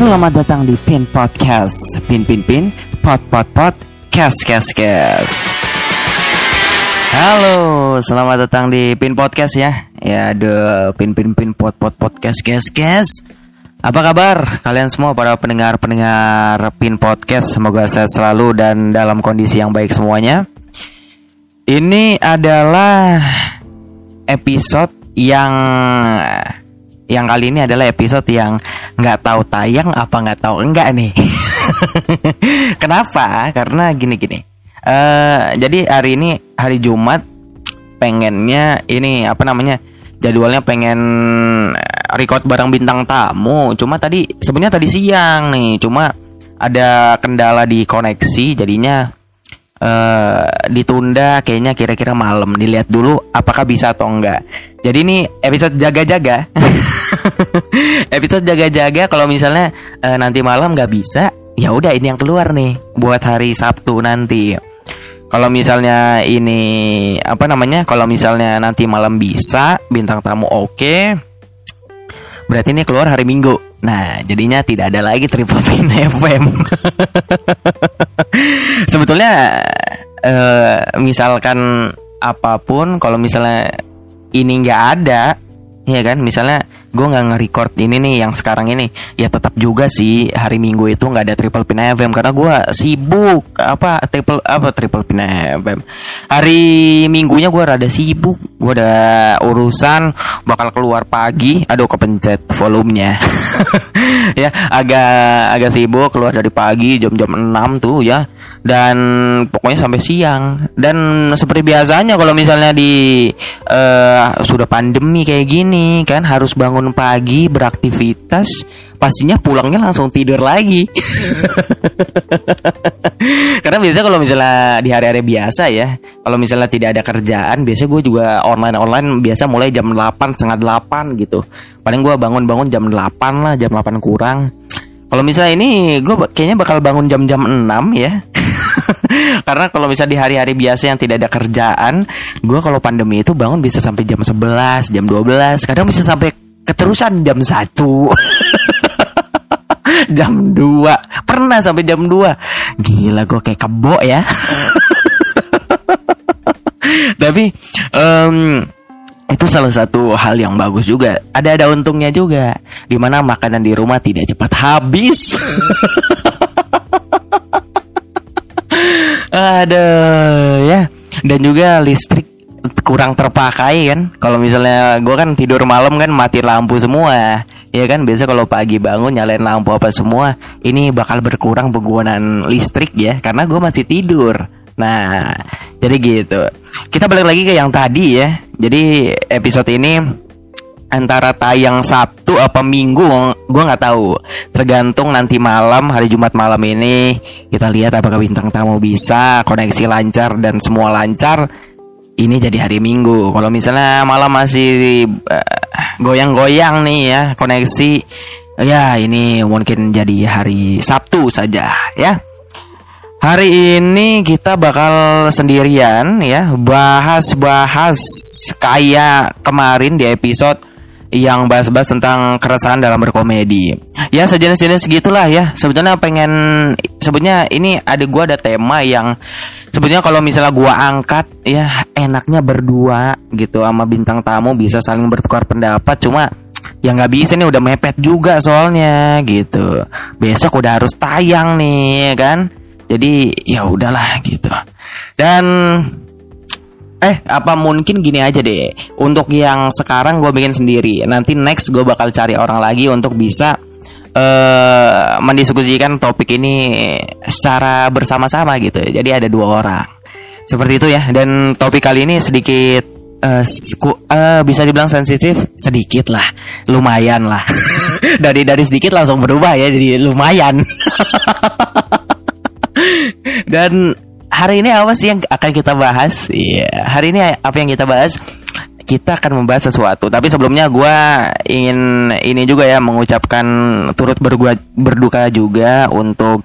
Selamat datang di Pin Podcast. Pin Pin Pin, Pot Pot Pot, Kes Kes Kes. Halo, selamat datang di Pin Podcast ya. Ya, ada Pin Pin Pin Pot Pot Pot Kes Kes Kes. Apa kabar kalian semua para pendengar-pendengar Pin Podcast? Semoga sehat selalu dan dalam kondisi yang baik semuanya. Ini adalah episode yang yang kali ini adalah episode yang nggak tahu tayang apa nggak tahu enggak nih. Kenapa? Karena gini-gini. Uh, jadi hari ini hari Jumat pengennya ini apa namanya jadwalnya pengen record bareng bintang tamu. Cuma tadi sebenarnya tadi siang nih. Cuma ada kendala di koneksi jadinya uh, ditunda kayaknya kira-kira malam. Dilihat dulu apakah bisa atau enggak. Jadi ini episode jaga-jaga. Episode jaga-jaga kalau misalnya uh, nanti malam nggak bisa ya udah ini yang keluar nih buat hari Sabtu nanti. Kalau misalnya ini apa namanya kalau misalnya nanti malam bisa bintang tamu oke okay, berarti ini keluar hari Minggu Nah, jadinya tidak ada lagi Triple Pin FM. Sebetulnya uh, misalkan apa pun kalau misalnya ini nggak ada, ya kan? Misalnya gue nggak nge-record ini nih yang sekarang ini. Ya tetap juga sih hari minggu itu nggak ada triple pin FM karena gue sibuk. Apa triple apa triple pin FM hari minggunya gue rada sibuk. Gue ada urusan bakal keluar pagi. Aduh kepencet volumenya. Ya agak agak sibuk keluar dari pagi jam-jam 6 tuh ya. Dan pokoknya sampai siang. Dan seperti biasanya kalau misalnya di uh, sudah pandemi kayak gini kan harus bangun pagi beraktivitas pastinya pulangnya langsung tidur lagi. Karena biasanya kalau misalnya di hari-hari biasa ya kalau misalnya tidak ada kerjaan biasa gue juga online online biasa mulai jam 8 setengah 8 gitu. Paling gue bangun-bangun jam 8 lah jam 8 kurang. Kalau misalnya ini gue kayaknya bakal bangun jam-jam 6 ya. Karena kalau misalnya di hari-hari biasa yang tidak ada kerjaan, gue kalau pandemi itu bangun bisa sampai jam 11, jam 12, kadang bisa sampai keterusan jam 1. jam 2 Pernah sampai jam 2 Gila gue kayak kebo ya Tapi um, itu salah satu hal yang bagus juga. Ada ada untungnya juga. Di mana makanan di rumah tidak cepat habis. Aduh ya. Dan juga listrik kurang terpakai kan. Kalau misalnya gue kan tidur malam kan mati lampu semua. Ya kan biasa kalau pagi bangun nyalain lampu apa semua, ini bakal berkurang penggunaan listrik ya karena gue masih tidur. Nah, jadi gitu. Kita balik lagi ke yang tadi ya. Jadi episode ini antara tayang Sabtu apa Minggu gue nggak tahu tergantung nanti malam hari Jumat malam ini kita lihat apakah bintang tamu bisa koneksi lancar dan semua lancar ini jadi hari Minggu. Kalau misalnya malam masih goyang goyang-goyang nih ya koneksi ya ini mungkin jadi hari Sabtu saja ya. Hari ini kita bakal sendirian ya bahas-bahas kayak kemarin di episode yang bahas-bahas tentang keresahan dalam berkomedi. Ya sejenis-jenis gitulah ya. Sebetulnya pengen sebetulnya ini ada gua ada tema yang sebetulnya kalau misalnya gua angkat ya enaknya berdua gitu sama bintang tamu bisa saling bertukar pendapat cuma ya nggak bisa nih udah mepet juga soalnya gitu. Besok udah harus tayang nih kan. Jadi ya udahlah gitu. Dan Eh, apa mungkin gini aja deh. Untuk yang sekarang gue bikin sendiri. Nanti next gue bakal cari orang lagi untuk bisa uh, mendiskusikan topik ini secara bersama-sama gitu. Jadi ada dua orang. Seperti itu ya. Dan topik kali ini sedikit uh, uh, bisa dibilang sensitif sedikit lah. Lumayan lah. dari dari sedikit langsung berubah ya jadi lumayan. Dan hari ini apa sih yang akan kita bahas? Iya, yeah. hari ini apa yang kita bahas? Kita akan membahas sesuatu. Tapi sebelumnya gue ingin ini juga ya mengucapkan turut bergua, berduka juga untuk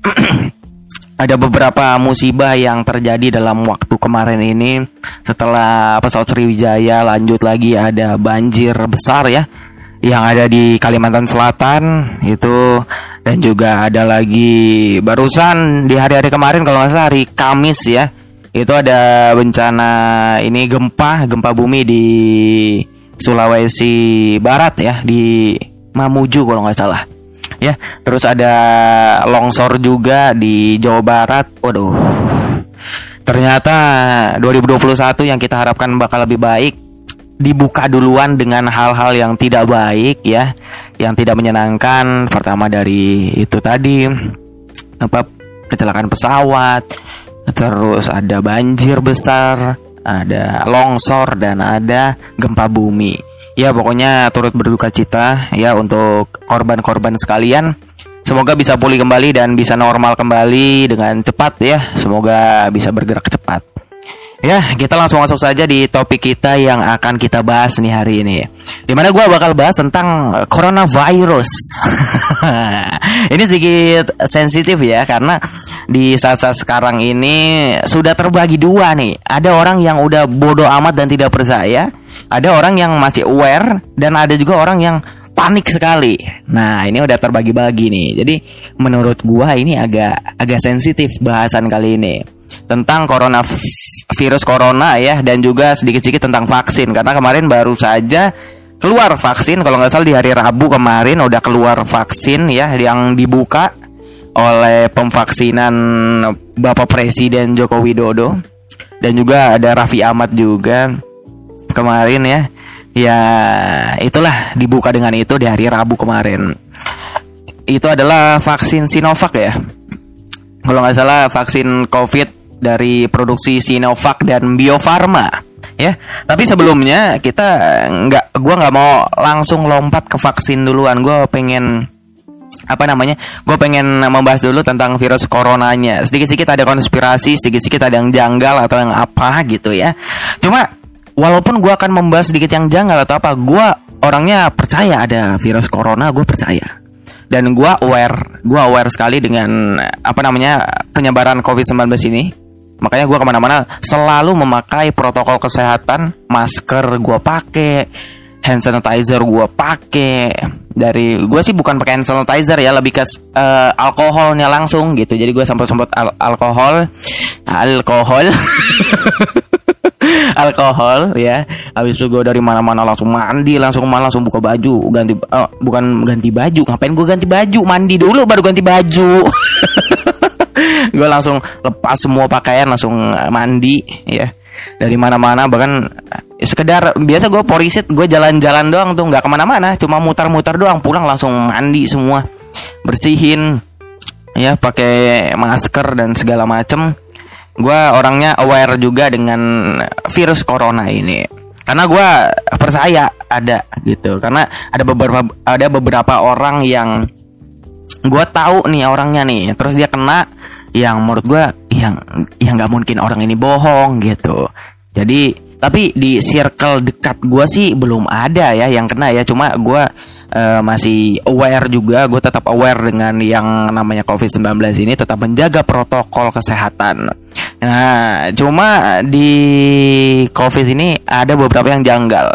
ada beberapa musibah yang terjadi dalam waktu kemarin ini. Setelah pesawat Sriwijaya lanjut lagi ada banjir besar ya yang ada di Kalimantan Selatan itu dan juga ada lagi barusan di hari-hari kemarin kalau nggak salah hari Kamis ya. Itu ada bencana ini gempa gempa bumi di Sulawesi Barat ya di Mamuju kalau nggak salah. Ya terus ada longsor juga di Jawa Barat. Waduh. Ternyata 2021 yang kita harapkan bakal lebih baik dibuka duluan dengan hal-hal yang tidak baik ya, yang tidak menyenangkan. Pertama dari itu tadi apa kecelakaan pesawat, terus ada banjir besar, ada longsor dan ada gempa bumi. Ya pokoknya turut berduka cita ya untuk korban-korban sekalian. Semoga bisa pulih kembali dan bisa normal kembali dengan cepat ya. Semoga bisa bergerak cepat. Ya, kita langsung masuk saja di topik kita yang akan kita bahas nih hari ini. Di mana gue bakal bahas tentang coronavirus. ini sedikit sensitif ya, karena di saat-saat sekarang ini sudah terbagi dua nih. Ada orang yang udah bodoh amat dan tidak percaya, ada orang yang masih aware, dan ada juga orang yang panik sekali. Nah, ini udah terbagi-bagi nih. Jadi menurut gua ini agak agak sensitif bahasan kali ini tentang corona virus corona ya dan juga sedikit-sedikit tentang vaksin. Karena kemarin baru saja keluar vaksin kalau nggak salah di hari Rabu kemarin udah keluar vaksin ya yang dibuka oleh pemvaksinan Bapak Presiden Joko Widodo. Dan juga ada Raffi Ahmad juga kemarin ya. Ya itulah dibuka dengan itu di hari Rabu kemarin. Itu adalah vaksin Sinovac ya. Kalau nggak salah vaksin COVID dari produksi Sinovac dan Bio Farma ya. Tapi sebelumnya kita nggak, gue nggak mau langsung lompat ke vaksin duluan. Gue pengen apa namanya? Gue pengen membahas dulu tentang virus coronanya. Sedikit-sedikit ada konspirasi, sedikit-sedikit ada yang janggal atau yang apa gitu ya. Cuma walaupun gue akan membahas sedikit yang janggal atau apa, gue orangnya percaya ada virus corona, gue percaya dan gue aware gue aware sekali dengan apa namanya penyebaran COVID-19 ini Makanya gue ke mana-mana selalu memakai protokol kesehatan, masker gue pakai, hand sanitizer gue pakai. Dari gue sih bukan pakai hand sanitizer ya, lebih ke uh, alkoholnya langsung gitu. Jadi gue sempat-sempat al alkohol, alkohol. alkohol ya habis itu gue dari mana-mana langsung mandi langsung malah langsung buka baju ganti uh, bukan ganti baju ngapain gue ganti baju mandi dulu baru ganti baju gue langsung lepas semua pakaian langsung eh, mandi ya. Dari mana-mana bahkan ya sekedar biasa gue porisit gue jalan-jalan doang tuh nggak ke mana-mana cuma mutar-mutar doang pulang langsung mandi semua. Bersihin ya pakai masker dan segala macem. Gue orangnya aware juga dengan virus corona ini. Karena gue percaya ada gitu. Karena ada beberapa ada beberapa orang yang gue tahu nih orangnya nih. Terus dia kena yang menurut gue yang yang nggak mungkin orang ini bohong gitu. Jadi tapi di circle dekat gue sih belum ada ya yang kena ya. Cuma gue uh, masih aware juga gue tetap aware dengan yang namanya covid 19 ini tetap menjaga protokol kesehatan. Nah cuma di covid ini ada beberapa yang janggal.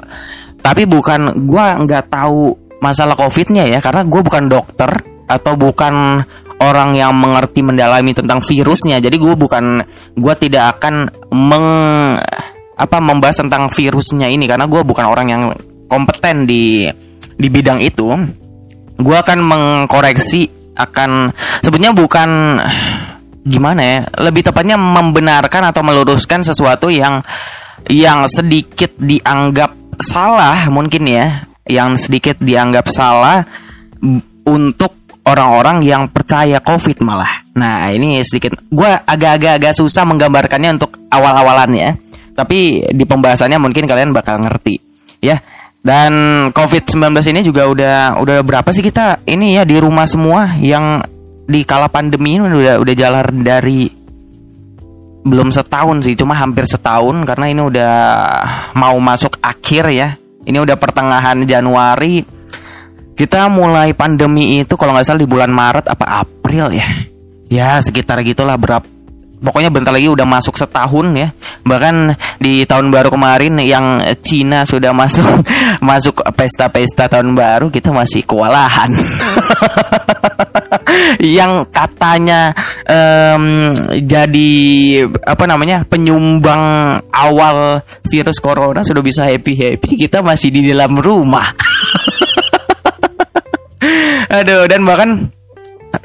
Tapi bukan gue nggak tahu masalah covidnya ya karena gue bukan dokter atau bukan orang yang mengerti mendalami tentang virusnya. Jadi gue bukan gue tidak akan meng apa membahas tentang virusnya ini karena gue bukan orang yang kompeten di di bidang itu. Gue akan mengkoreksi akan sebenarnya bukan gimana ya, lebih tepatnya membenarkan atau meluruskan sesuatu yang yang sedikit dianggap salah mungkin ya, yang sedikit dianggap salah untuk orang-orang yang percaya COVID malah. Nah ini sedikit, gue agak-agak agak susah menggambarkannya untuk awal-awalannya. Tapi di pembahasannya mungkin kalian bakal ngerti, ya. Dan COVID-19 ini juga udah udah berapa sih kita ini ya di rumah semua yang di kala pandemi ini udah udah jalan dari belum setahun sih, cuma hampir setahun karena ini udah mau masuk akhir ya. Ini udah pertengahan Januari kita mulai pandemi itu kalau nggak salah di bulan Maret apa April ya. Ya sekitar gitulah berapa pokoknya bentar lagi udah masuk setahun ya. Bahkan di tahun baru kemarin yang Cina sudah masuk masuk pesta-pesta tahun baru kita masih kewalahan. Yang katanya um, jadi apa namanya penyumbang awal virus corona sudah bisa happy happy kita masih di dalam rumah aduh dan bahkan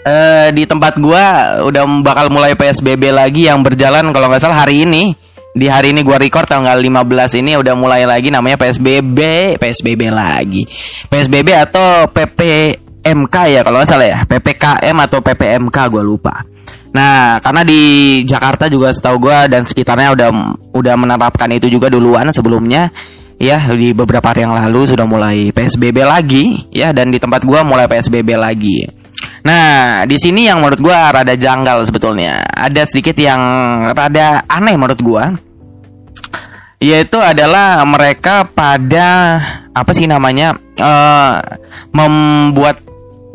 uh, di tempat gua udah bakal mulai PSBB lagi yang berjalan kalau nggak salah hari ini. Di hari ini gua record tanggal 15 ini udah mulai lagi namanya PSBB, PSBB lagi. PSBB atau PPMK ya kalau nggak salah ya, PPKM atau PPMK gua lupa. Nah, karena di Jakarta juga setahu gua dan sekitarnya udah udah menerapkan itu juga duluan sebelumnya ya di beberapa hari yang lalu sudah mulai PSBB lagi ya dan di tempat gua mulai PSBB lagi. Nah, di sini yang menurut gue rada janggal sebetulnya. Ada sedikit yang rada aneh menurut gue. Yaitu adalah mereka pada apa sih namanya uh, membuat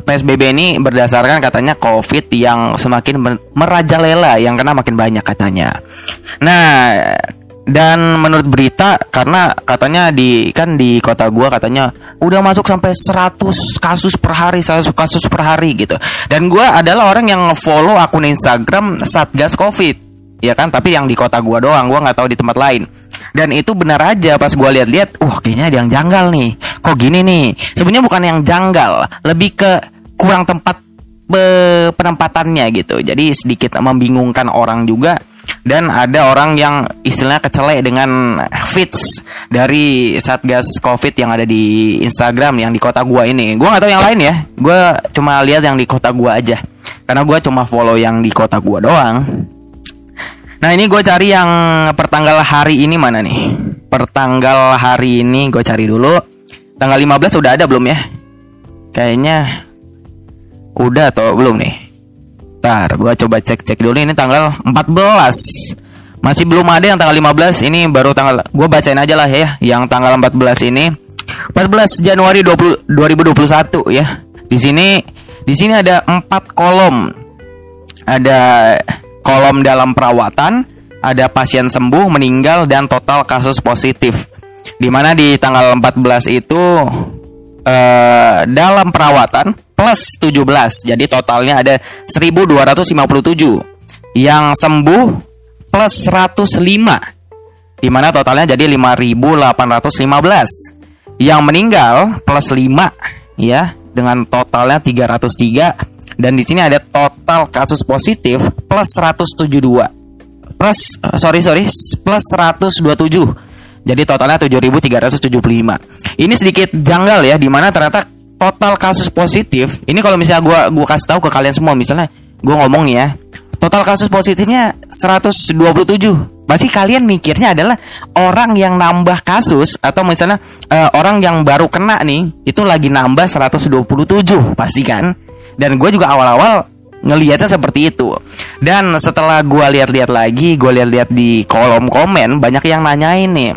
PSBB ini berdasarkan katanya COVID yang semakin merajalela yang kena makin banyak katanya. Nah, dan menurut berita karena katanya di kan di kota gua katanya udah masuk sampai 100 kasus per hari, 100 kasus per hari gitu. Dan gua adalah orang yang follow akun Instagram Satgas Covid. Ya kan, tapi yang di kota gua doang, gua nggak tahu di tempat lain. Dan itu benar aja pas gua lihat-lihat, wah kayaknya ada yang janggal nih. Kok gini nih? Sebenarnya bukan yang janggal, lebih ke kurang tempat penempatannya gitu. Jadi sedikit membingungkan orang juga dan ada orang yang istilahnya kecelek dengan fits dari satgas covid yang ada di Instagram yang di kota gua ini. Gua nggak tahu yang lain ya. Gua cuma lihat yang di kota gua aja. Karena gua cuma follow yang di kota gua doang. Nah ini gue cari yang pertanggal hari ini mana nih? Pertanggal hari ini gue cari dulu. Tanggal 15 udah ada belum ya? Kayaknya udah atau belum nih Bentar, gue coba cek-cek dulu. Ini tanggal 14 Masih belum ada yang tanggal 15 Ini baru tanggal Gue bacain aja lah ya Yang tanggal 14 ini. 14 Januari 20, 2021 ya. Di sini di sini ada empat kolom. Ada kolom dalam perawatan ada pasien sembuh meninggal dan total kasus positif. Di mana di tanggal 14 itu eh, dalam perawatan plus 17. Jadi totalnya ada 1257. Yang sembuh plus 105. Di mana totalnya jadi 5815. Yang meninggal plus 5 ya dengan totalnya 303 dan di sini ada total kasus positif plus 172 plus sorry sorry plus 127 jadi totalnya 7375 ini sedikit janggal ya di mana ternyata total kasus positif ini kalau misalnya gue gua kasih tahu ke kalian semua misalnya gue ngomong nih ya total kasus positifnya 127 pasti kalian mikirnya adalah orang yang nambah kasus atau misalnya uh, orang yang baru kena nih itu lagi nambah 127 pasti kan? Dan gue juga awal-awal ngelihatnya seperti itu. Dan setelah gue lihat-lihat lagi gue lihat-lihat di kolom komen banyak yang nanyain nih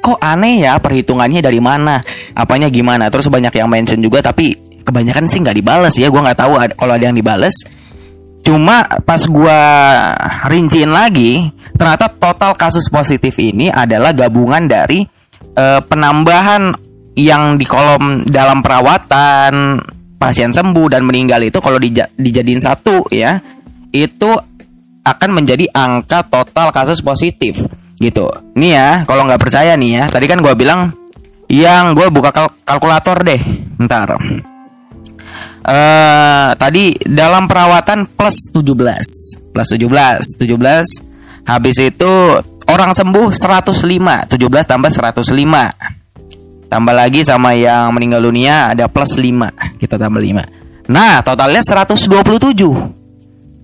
kok aneh ya perhitungannya dari mana? Apanya gimana? Terus banyak yang mention juga tapi kebanyakan sih nggak dibales ya gue nggak tahu ada, kalau ada yang dibales. Cuma pas gue rinciin lagi ternyata total kasus positif ini adalah gabungan dari uh, penambahan yang di kolom dalam perawatan pasien sembuh dan meninggal itu kalau dija dijadiin satu ya itu akan menjadi angka total kasus positif gitu. Nih ya, kalau nggak percaya nih ya, tadi kan gue bilang yang gue buka kal kalkulator deh, ntar. Uh, tadi dalam perawatan plus 17 plus 17 17 habis itu orang sembuh 105 17 tambah 105 tambah lagi sama yang meninggal dunia ada plus 5 kita tambah 5 nah totalnya 127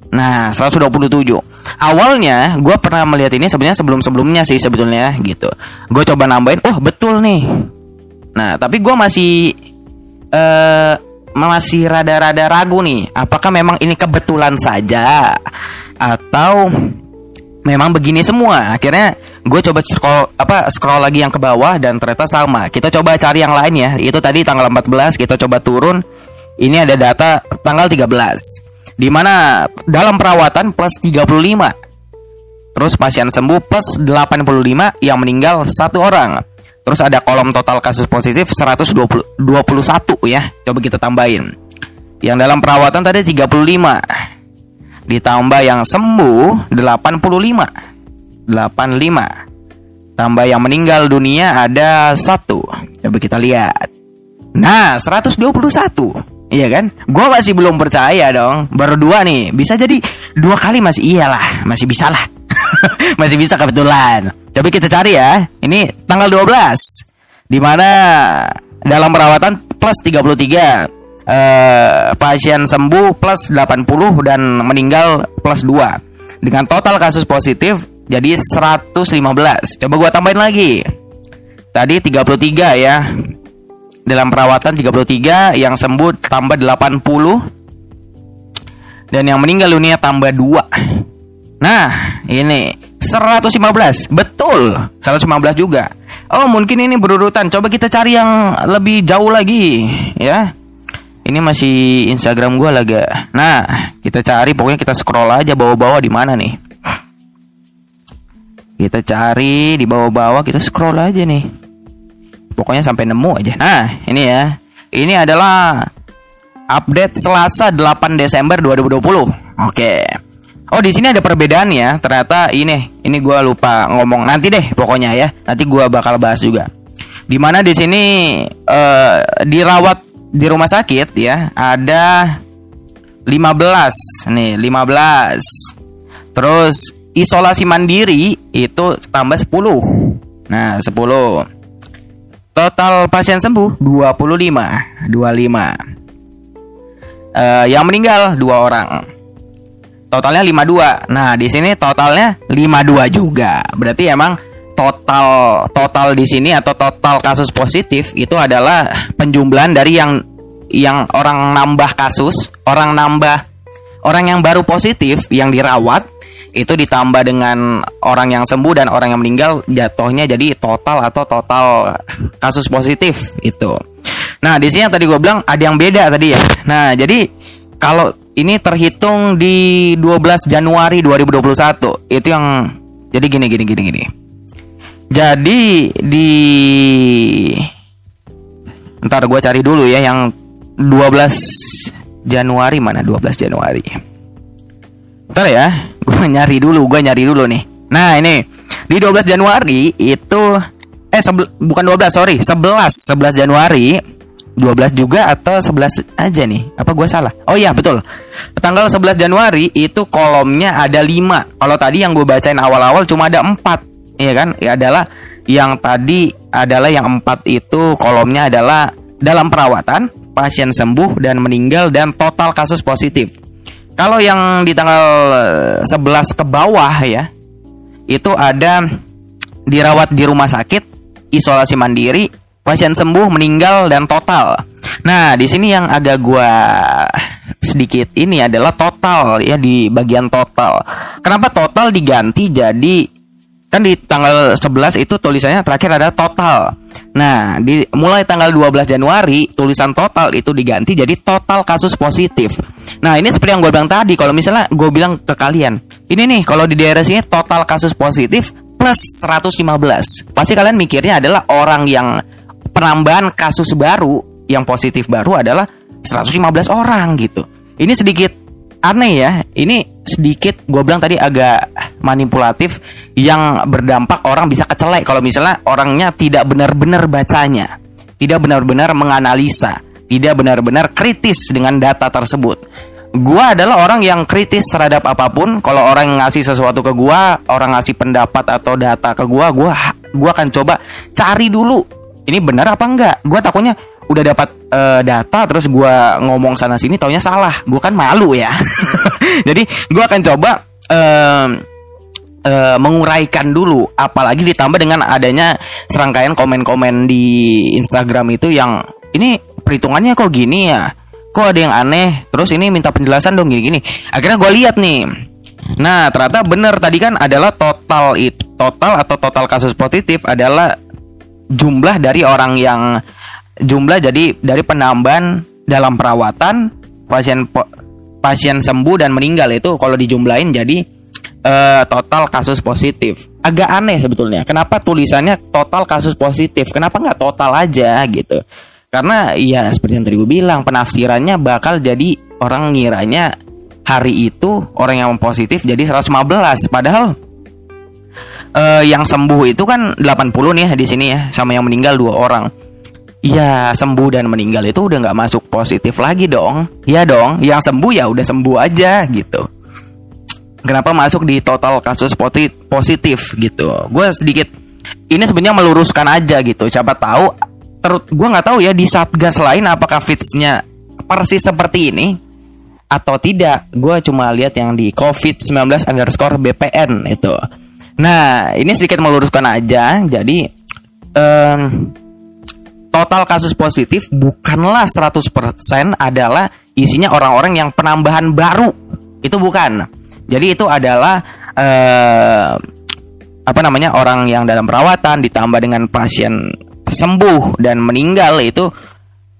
Nah, 127. Awalnya gue pernah melihat ini sebenarnya sebelum-sebelumnya sih sebetulnya gitu. Gue coba nambahin, oh betul nih. Nah, tapi gue masih uh, masih rada-rada ragu nih, apakah memang ini kebetulan saja atau memang begini semua. Akhirnya gue coba scroll apa scroll lagi yang ke bawah dan ternyata sama. Kita coba cari yang lain ya. Itu tadi tanggal 14 kita coba turun. Ini ada data tanggal 13 di mana dalam perawatan plus 35. Terus pasien sembuh plus 85 yang meninggal satu orang. Terus ada kolom total kasus positif 121 ya. Coba kita tambahin. Yang dalam perawatan tadi 35. Ditambah yang sembuh 85. 85. Tambah yang meninggal dunia ada satu. Coba kita lihat. Nah, 121. Iya kan? Gue masih belum percaya dong. Baru dua nih. Bisa jadi dua kali masih iyalah, masih bisa lah. masih bisa kebetulan. Coba kita cari ya. Ini tanggal 12. Di mana dalam perawatan plus 33. Eh, pasien sembuh plus 80 dan meninggal plus 2. Dengan total kasus positif jadi 115. Coba gua tambahin lagi. Tadi 33 ya dalam perawatan 33, yang sembuh tambah 80 dan yang meninggal dunia tambah 2. Nah, ini 115. Betul, 115 juga. Oh, mungkin ini berurutan. Coba kita cari yang lebih jauh lagi, ya. Ini masih Instagram gue laga. Nah, kita cari pokoknya kita scroll aja bawah-bawah di mana nih. Kita cari di bawah-bawah, kita scroll aja nih. Pokoknya sampai nemu aja. Nah, ini ya. Ini adalah update Selasa 8 Desember 2020. Oke. Oh, di sini ada perbedaan ya. Ternyata ini, ini gue lupa ngomong nanti deh pokoknya ya. Nanti gue bakal bahas juga. Di mana di sini uh, dirawat di rumah sakit ya ada 15 nih 15 terus isolasi mandiri itu tambah 10 nah 10 Total pasien sembuh 25, 25. Uh, yang meninggal dua orang. Totalnya 52. Nah, di sini totalnya 52 juga. Berarti emang total total di sini atau total kasus positif itu adalah penjumlahan dari yang yang orang nambah kasus, orang nambah orang yang baru positif yang dirawat itu ditambah dengan orang yang sembuh dan orang yang meninggal jatuhnya jadi total atau total kasus positif itu. Nah, di sini yang tadi gue bilang ada yang beda tadi ya. Nah, jadi kalau ini terhitung di 12 Januari 2021 itu yang jadi gini gini gini gini. Jadi di ntar gue cari dulu ya yang 12 Januari mana? 12 Januari. Bentar ya, gue nyari dulu, gue nyari dulu nih. Nah ini. Di 12 Januari itu eh bukan 12 sorry 11 11 Januari 12 juga atau 11 aja nih? Apa gue salah? Oh iya betul. Tanggal 11 Januari itu kolomnya ada 5 kalau tadi yang gue bacain awal-awal cuma ada 4 iya kan ya adalah yang tadi adalah yang 4 itu kolomnya adalah dalam perawatan pasien sembuh dan meninggal dan total kasus positif kalau yang di tanggal 11 ke bawah ya, itu ada dirawat di rumah sakit, isolasi mandiri, pasien sembuh, meninggal dan total. Nah, di sini yang agak gua sedikit ini adalah total ya di bagian total. Kenapa total diganti jadi kan di tanggal 11 itu tulisannya terakhir ada total. Nah, di mulai tanggal 12 Januari tulisan total itu diganti jadi total kasus positif. Nah, ini seperti yang gue bilang tadi, kalau misalnya gue bilang ke kalian, ini nih kalau di daerah sini total kasus positif plus 115. Pasti kalian mikirnya adalah orang yang penambahan kasus baru yang positif baru adalah 115 orang gitu. Ini sedikit aneh ya. Ini sedikit gue bilang tadi agak manipulatif yang berdampak orang bisa kecelek kalau misalnya orangnya tidak benar-benar bacanya, tidak benar-benar menganalisa, tidak benar-benar kritis dengan data tersebut. Gua adalah orang yang kritis terhadap apa pun. Kalau orang ngasih sesuatu ke gua, orang ngasih pendapat atau data ke gua, gua gua akan coba cari dulu ini benar apa enggak. Gua takutnya udah dapat uh, data terus gue ngomong sana sini taunya salah. Gue kan malu ya. Jadi gue akan coba uh, uh, menguraikan dulu. Apalagi ditambah dengan adanya serangkaian komen-komen di Instagram itu yang ini perhitungannya kok gini ya? Kok ada yang aneh? Terus ini minta penjelasan dong gini-gini. Akhirnya gue lihat nih. Nah ternyata benar tadi kan adalah total it total atau total kasus positif adalah jumlah dari orang yang jumlah jadi dari penambahan dalam perawatan pasien pasien sembuh dan meninggal itu kalau dijumlahin jadi uh, total kasus positif. Agak aneh sebetulnya. Kenapa tulisannya total kasus positif? Kenapa nggak total aja gitu? Karena ya seperti yang tadi gue bilang penafsirannya bakal jadi orang ngiranya hari itu orang yang positif jadi 115 padahal uh, yang sembuh itu kan 80 nih di sini ya sama yang meninggal dua orang. Ya sembuh dan meninggal itu udah nggak masuk positif lagi dong. Ya dong, yang sembuh ya udah sembuh aja gitu. Kenapa masuk di total kasus positif gitu? Gue sedikit ini sebenarnya meluruskan aja gitu. Siapa tahu terus gue nggak tahu ya di satgas lain apakah fitsnya persis seperti ini atau tidak. Gue cuma lihat yang di covid 19 underscore BPN itu. Nah ini sedikit meluruskan aja. Jadi um, total kasus positif bukanlah 100% adalah isinya orang-orang yang penambahan baru. Itu bukan. Jadi itu adalah eh, apa namanya orang yang dalam perawatan ditambah dengan pasien sembuh dan meninggal itu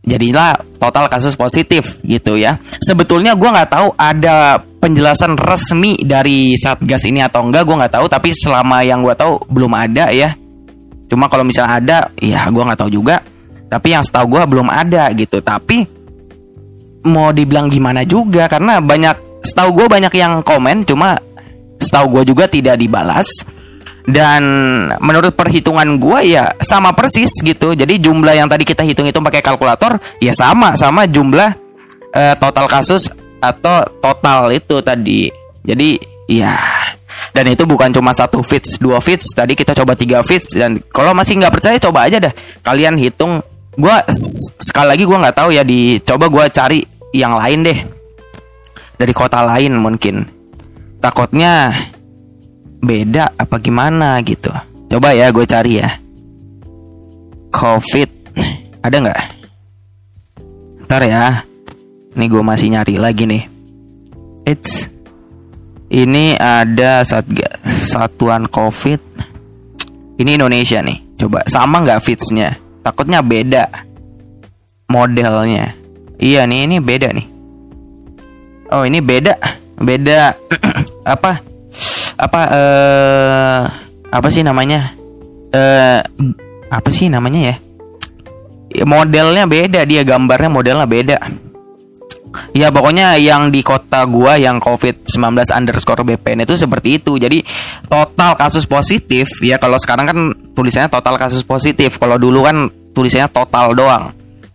jadilah total kasus positif gitu ya. Sebetulnya gue nggak tahu ada penjelasan resmi dari satgas ini atau enggak gue nggak tahu. Tapi selama yang gue tahu belum ada ya. Cuma kalau misalnya ada, ya gue nggak tahu juga tapi yang setahu gue belum ada gitu. Tapi mau dibilang gimana juga karena banyak setahu gue banyak yang komen cuma setahu gue juga tidak dibalas. Dan menurut perhitungan gue ya sama persis gitu. Jadi jumlah yang tadi kita hitung itu pakai kalkulator ya sama sama jumlah uh, total kasus atau total itu tadi. Jadi ya dan itu bukan cuma satu fits dua fits tadi kita coba tiga fits dan kalau masih nggak percaya coba aja dah. Kalian hitung gue sekali lagi gue nggak tahu ya dicoba gue cari yang lain deh. Dari kota lain mungkin. Takutnya beda apa gimana gitu. Coba ya gue cari ya. Covid. Ada nggak? Ntar ya. Ini gue masih nyari lagi nih. It's ini ada satgas satuan covid. Ini Indonesia nih coba. Sama nggak fitsnya takutnya beda modelnya. Iya nih ini beda nih. Oh ini beda. Beda apa? Apa eh apa sih namanya? Eh apa sih namanya ya? Modelnya beda dia gambarnya modelnya beda. Ya pokoknya yang di kota gua yang COVID-19 underscore BPN itu seperti itu. Jadi total kasus positif ya kalau sekarang kan tulisannya total kasus positif. Kalau dulu kan tulisannya total doang.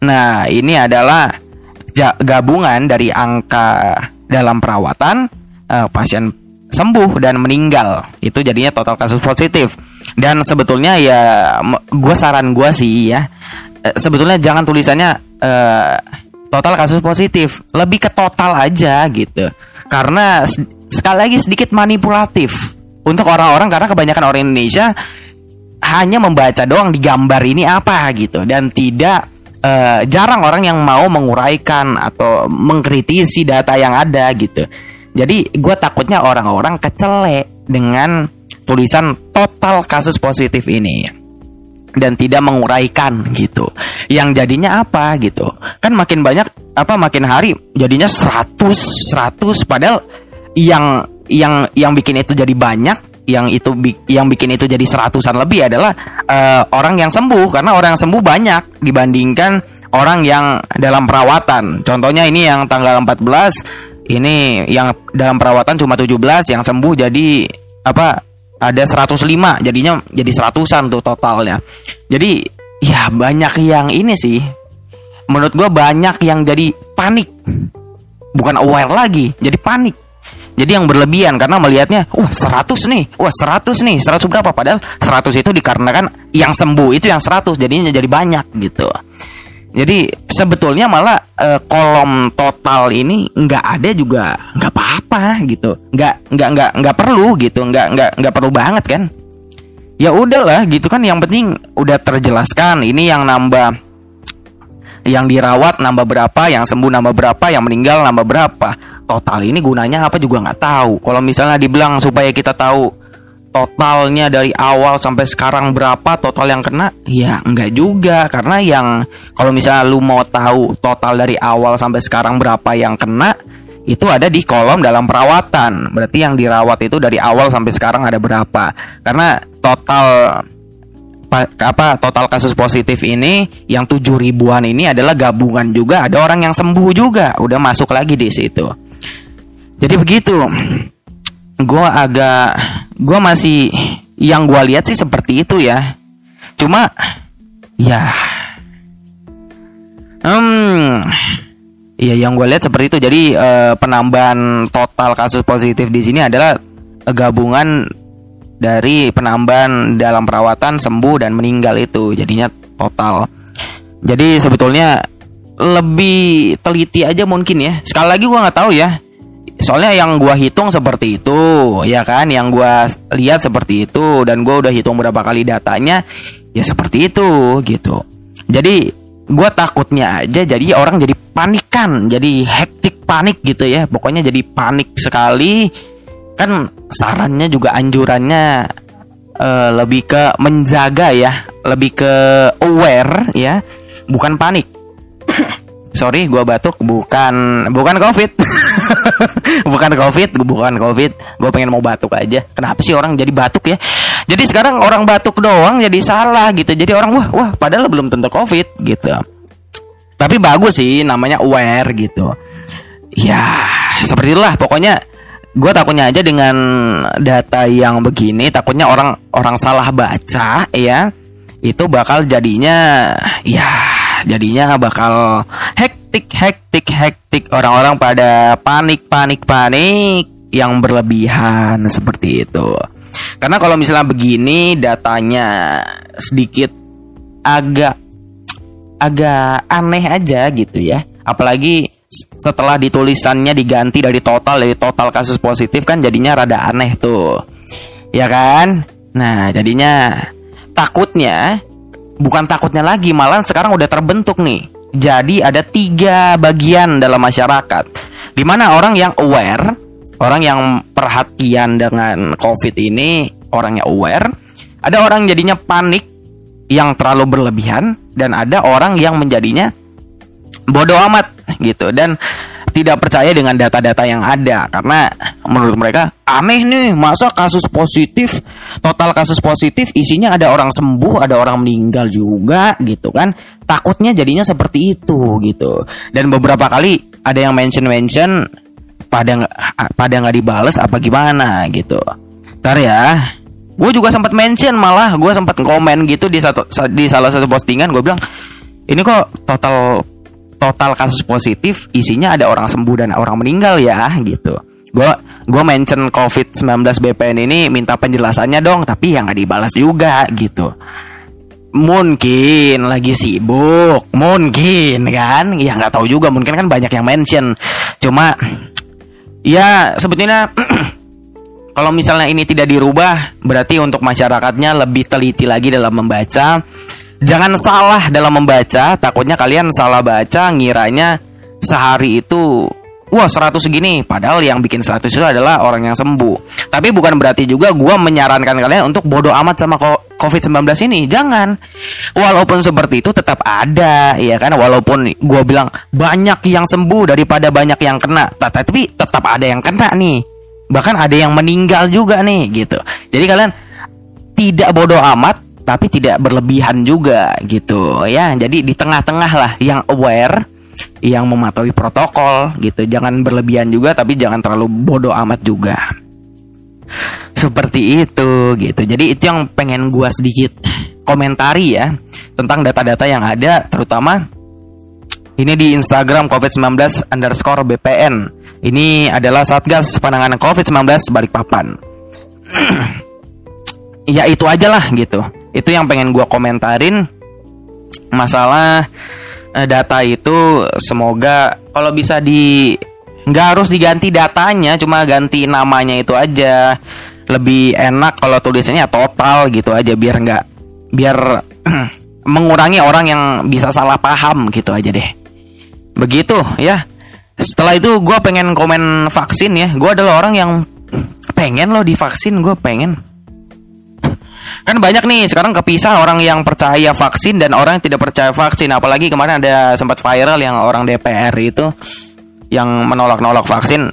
Nah, ini adalah gabungan dari angka dalam perawatan uh, pasien sembuh dan meninggal. Itu jadinya total kasus positif. Dan sebetulnya ya gue saran gue sih ya eh, sebetulnya jangan tulisannya uh, total kasus positif lebih ke total aja gitu karena sekali lagi sedikit manipulatif untuk orang-orang karena kebanyakan orang Indonesia hanya membaca doang di gambar ini apa gitu dan tidak uh, jarang orang yang mau menguraikan atau mengkritisi data yang ada gitu jadi gue takutnya orang-orang kecele dengan tulisan total kasus positif ini dan tidak menguraikan gitu. Yang jadinya apa gitu. Kan makin banyak apa makin hari jadinya 100 100 padahal yang yang yang bikin itu jadi banyak yang itu yang bikin itu jadi seratusan lebih adalah uh, orang yang sembuh. Karena orang yang sembuh banyak dibandingkan orang yang dalam perawatan. Contohnya ini yang tanggal 14 ini yang dalam perawatan cuma 17 yang sembuh jadi apa ada 105 jadinya jadi seratusan tuh totalnya. Jadi ya banyak yang ini sih. Menurut gue banyak yang jadi panik. Bukan aware lagi jadi panik jadi yang berlebihan karena melihatnya wah 100 nih wah 100 nih 100 berapa padahal 100 itu dikarenakan yang sembuh itu yang 100 jadinya jadi banyak gitu jadi sebetulnya malah e, kolom total ini nggak ada juga nggak apa-apa gitu, nggak nggak nggak nggak perlu gitu, nggak nggak nggak perlu banget kan? Ya udahlah gitu kan, yang penting udah terjelaskan. Ini yang nambah, yang dirawat nambah berapa, yang sembuh nambah berapa, yang meninggal nambah berapa. Total ini gunanya apa juga nggak tahu. Kalau misalnya dibilang supaya kita tahu totalnya dari awal sampai sekarang berapa total yang kena ya enggak juga karena yang kalau misalnya lu mau tahu total dari awal sampai sekarang berapa yang kena itu ada di kolom dalam perawatan. Berarti yang dirawat itu dari awal sampai sekarang ada berapa? Karena total apa total kasus positif ini yang tujuh ribuan ini adalah gabungan juga ada orang yang sembuh juga udah masuk lagi di situ jadi begitu gue agak gue masih yang gue lihat sih seperti itu ya cuma ya hmm Iya, yang gue lihat seperti itu. Jadi uh, penambahan total kasus positif di sini adalah gabungan dari penambahan dalam perawatan sembuh dan meninggal itu. Jadinya total. Jadi sebetulnya lebih teliti aja mungkin ya. Sekali lagi gue nggak tahu ya. Soalnya yang gue hitung seperti itu, ya kan? Yang gue lihat seperti itu dan gue udah hitung berapa kali datanya, ya seperti itu gitu. Jadi gue takutnya aja jadi orang jadi panikan jadi hektik panik gitu ya pokoknya jadi panik sekali kan sarannya juga anjurannya uh, lebih ke menjaga ya lebih ke aware ya bukan panik sorry gue batuk. Bukan bukan covid. Bukan covid bukan covid. Gue pengen mau batuk aja. Kenapa sih orang jadi batuk ya? Jadi sekarang orang batuk doang jadi salah gitu. Jadi orang wah wah padahal belum tentu covid gitu. Tapi bagus sih namanya aware gitu. Ya seperti itulah. Pokoknya gue takutnya aja dengan data yang begini takutnya orang orang salah baca ya itu bakal jadinya ya jadinya bakal hektik hektik hektik. Orang-orang pada panik panik panik yang berlebihan seperti itu. Karena kalau misalnya begini datanya sedikit agak agak aneh aja gitu ya. Apalagi setelah ditulisannya diganti dari total dari total kasus positif kan jadinya rada aneh tuh. Ya kan? Nah jadinya takutnya bukan takutnya lagi malah sekarang udah terbentuk nih. Jadi ada tiga bagian dalam masyarakat. Di mana orang yang aware orang yang perhatian dengan covid ini orang yang aware ada orang jadinya panik yang terlalu berlebihan dan ada orang yang menjadinya bodoh amat gitu. Dan tidak percaya dengan data-data yang ada. Karena menurut mereka aneh nih masa kasus positif total kasus positif isinya ada orang sembuh ada orang meninggal juga gitu kan. Takutnya jadinya seperti itu gitu. Dan beberapa kali ada yang mention mention pada pada nggak dibales apa gimana gitu. Ntar ya gue juga sempat mention malah gue sempat komen gitu di satu di salah satu postingan gue bilang ini kok total total kasus positif isinya ada orang sembuh dan orang meninggal ya gitu. Gue gue mention covid 19 BPN ini minta penjelasannya dong tapi yang nggak dibalas juga gitu. Mungkin lagi sibuk mungkin kan? Ya nggak tahu juga mungkin kan banyak yang mention. Cuma ya sebetulnya Kalau misalnya ini tidak dirubah, berarti untuk masyarakatnya lebih teliti lagi dalam membaca. Jangan salah dalam membaca, takutnya kalian salah baca ngiranya sehari itu wah 100 segini padahal yang bikin 100 itu adalah orang yang sembuh. Tapi bukan berarti juga gue menyarankan kalian untuk bodoh amat sama COVID-19 ini. Jangan. Walaupun seperti itu tetap ada ya kan walaupun gue bilang banyak yang sembuh daripada banyak yang kena, tapi tetap ada yang kena nih bahkan ada yang meninggal juga nih gitu jadi kalian tidak bodoh amat tapi tidak berlebihan juga gitu ya jadi di tengah-tengah lah yang aware yang mematuhi protokol gitu jangan berlebihan juga tapi jangan terlalu bodoh amat juga seperti itu gitu jadi itu yang pengen gua sedikit komentari ya tentang data-data yang ada terutama ini di Instagram COVID-19 underscore BPN. Ini adalah Satgas Penanganan COVID-19 Balikpapan. ya itu aja lah gitu. Itu yang pengen gue komentarin. Masalah eh, data itu semoga kalau bisa di nggak harus diganti datanya, cuma ganti namanya itu aja. Lebih enak kalau tulisannya total gitu aja biar nggak biar mengurangi orang yang bisa salah paham gitu aja deh. Begitu ya. Setelah itu gue pengen komen vaksin ya. Gue adalah orang yang pengen loh divaksin. Gue pengen. Kan banyak nih sekarang kepisah orang yang percaya vaksin dan orang yang tidak percaya vaksin. Apalagi kemarin ada sempat viral yang orang DPR itu yang menolak-nolak vaksin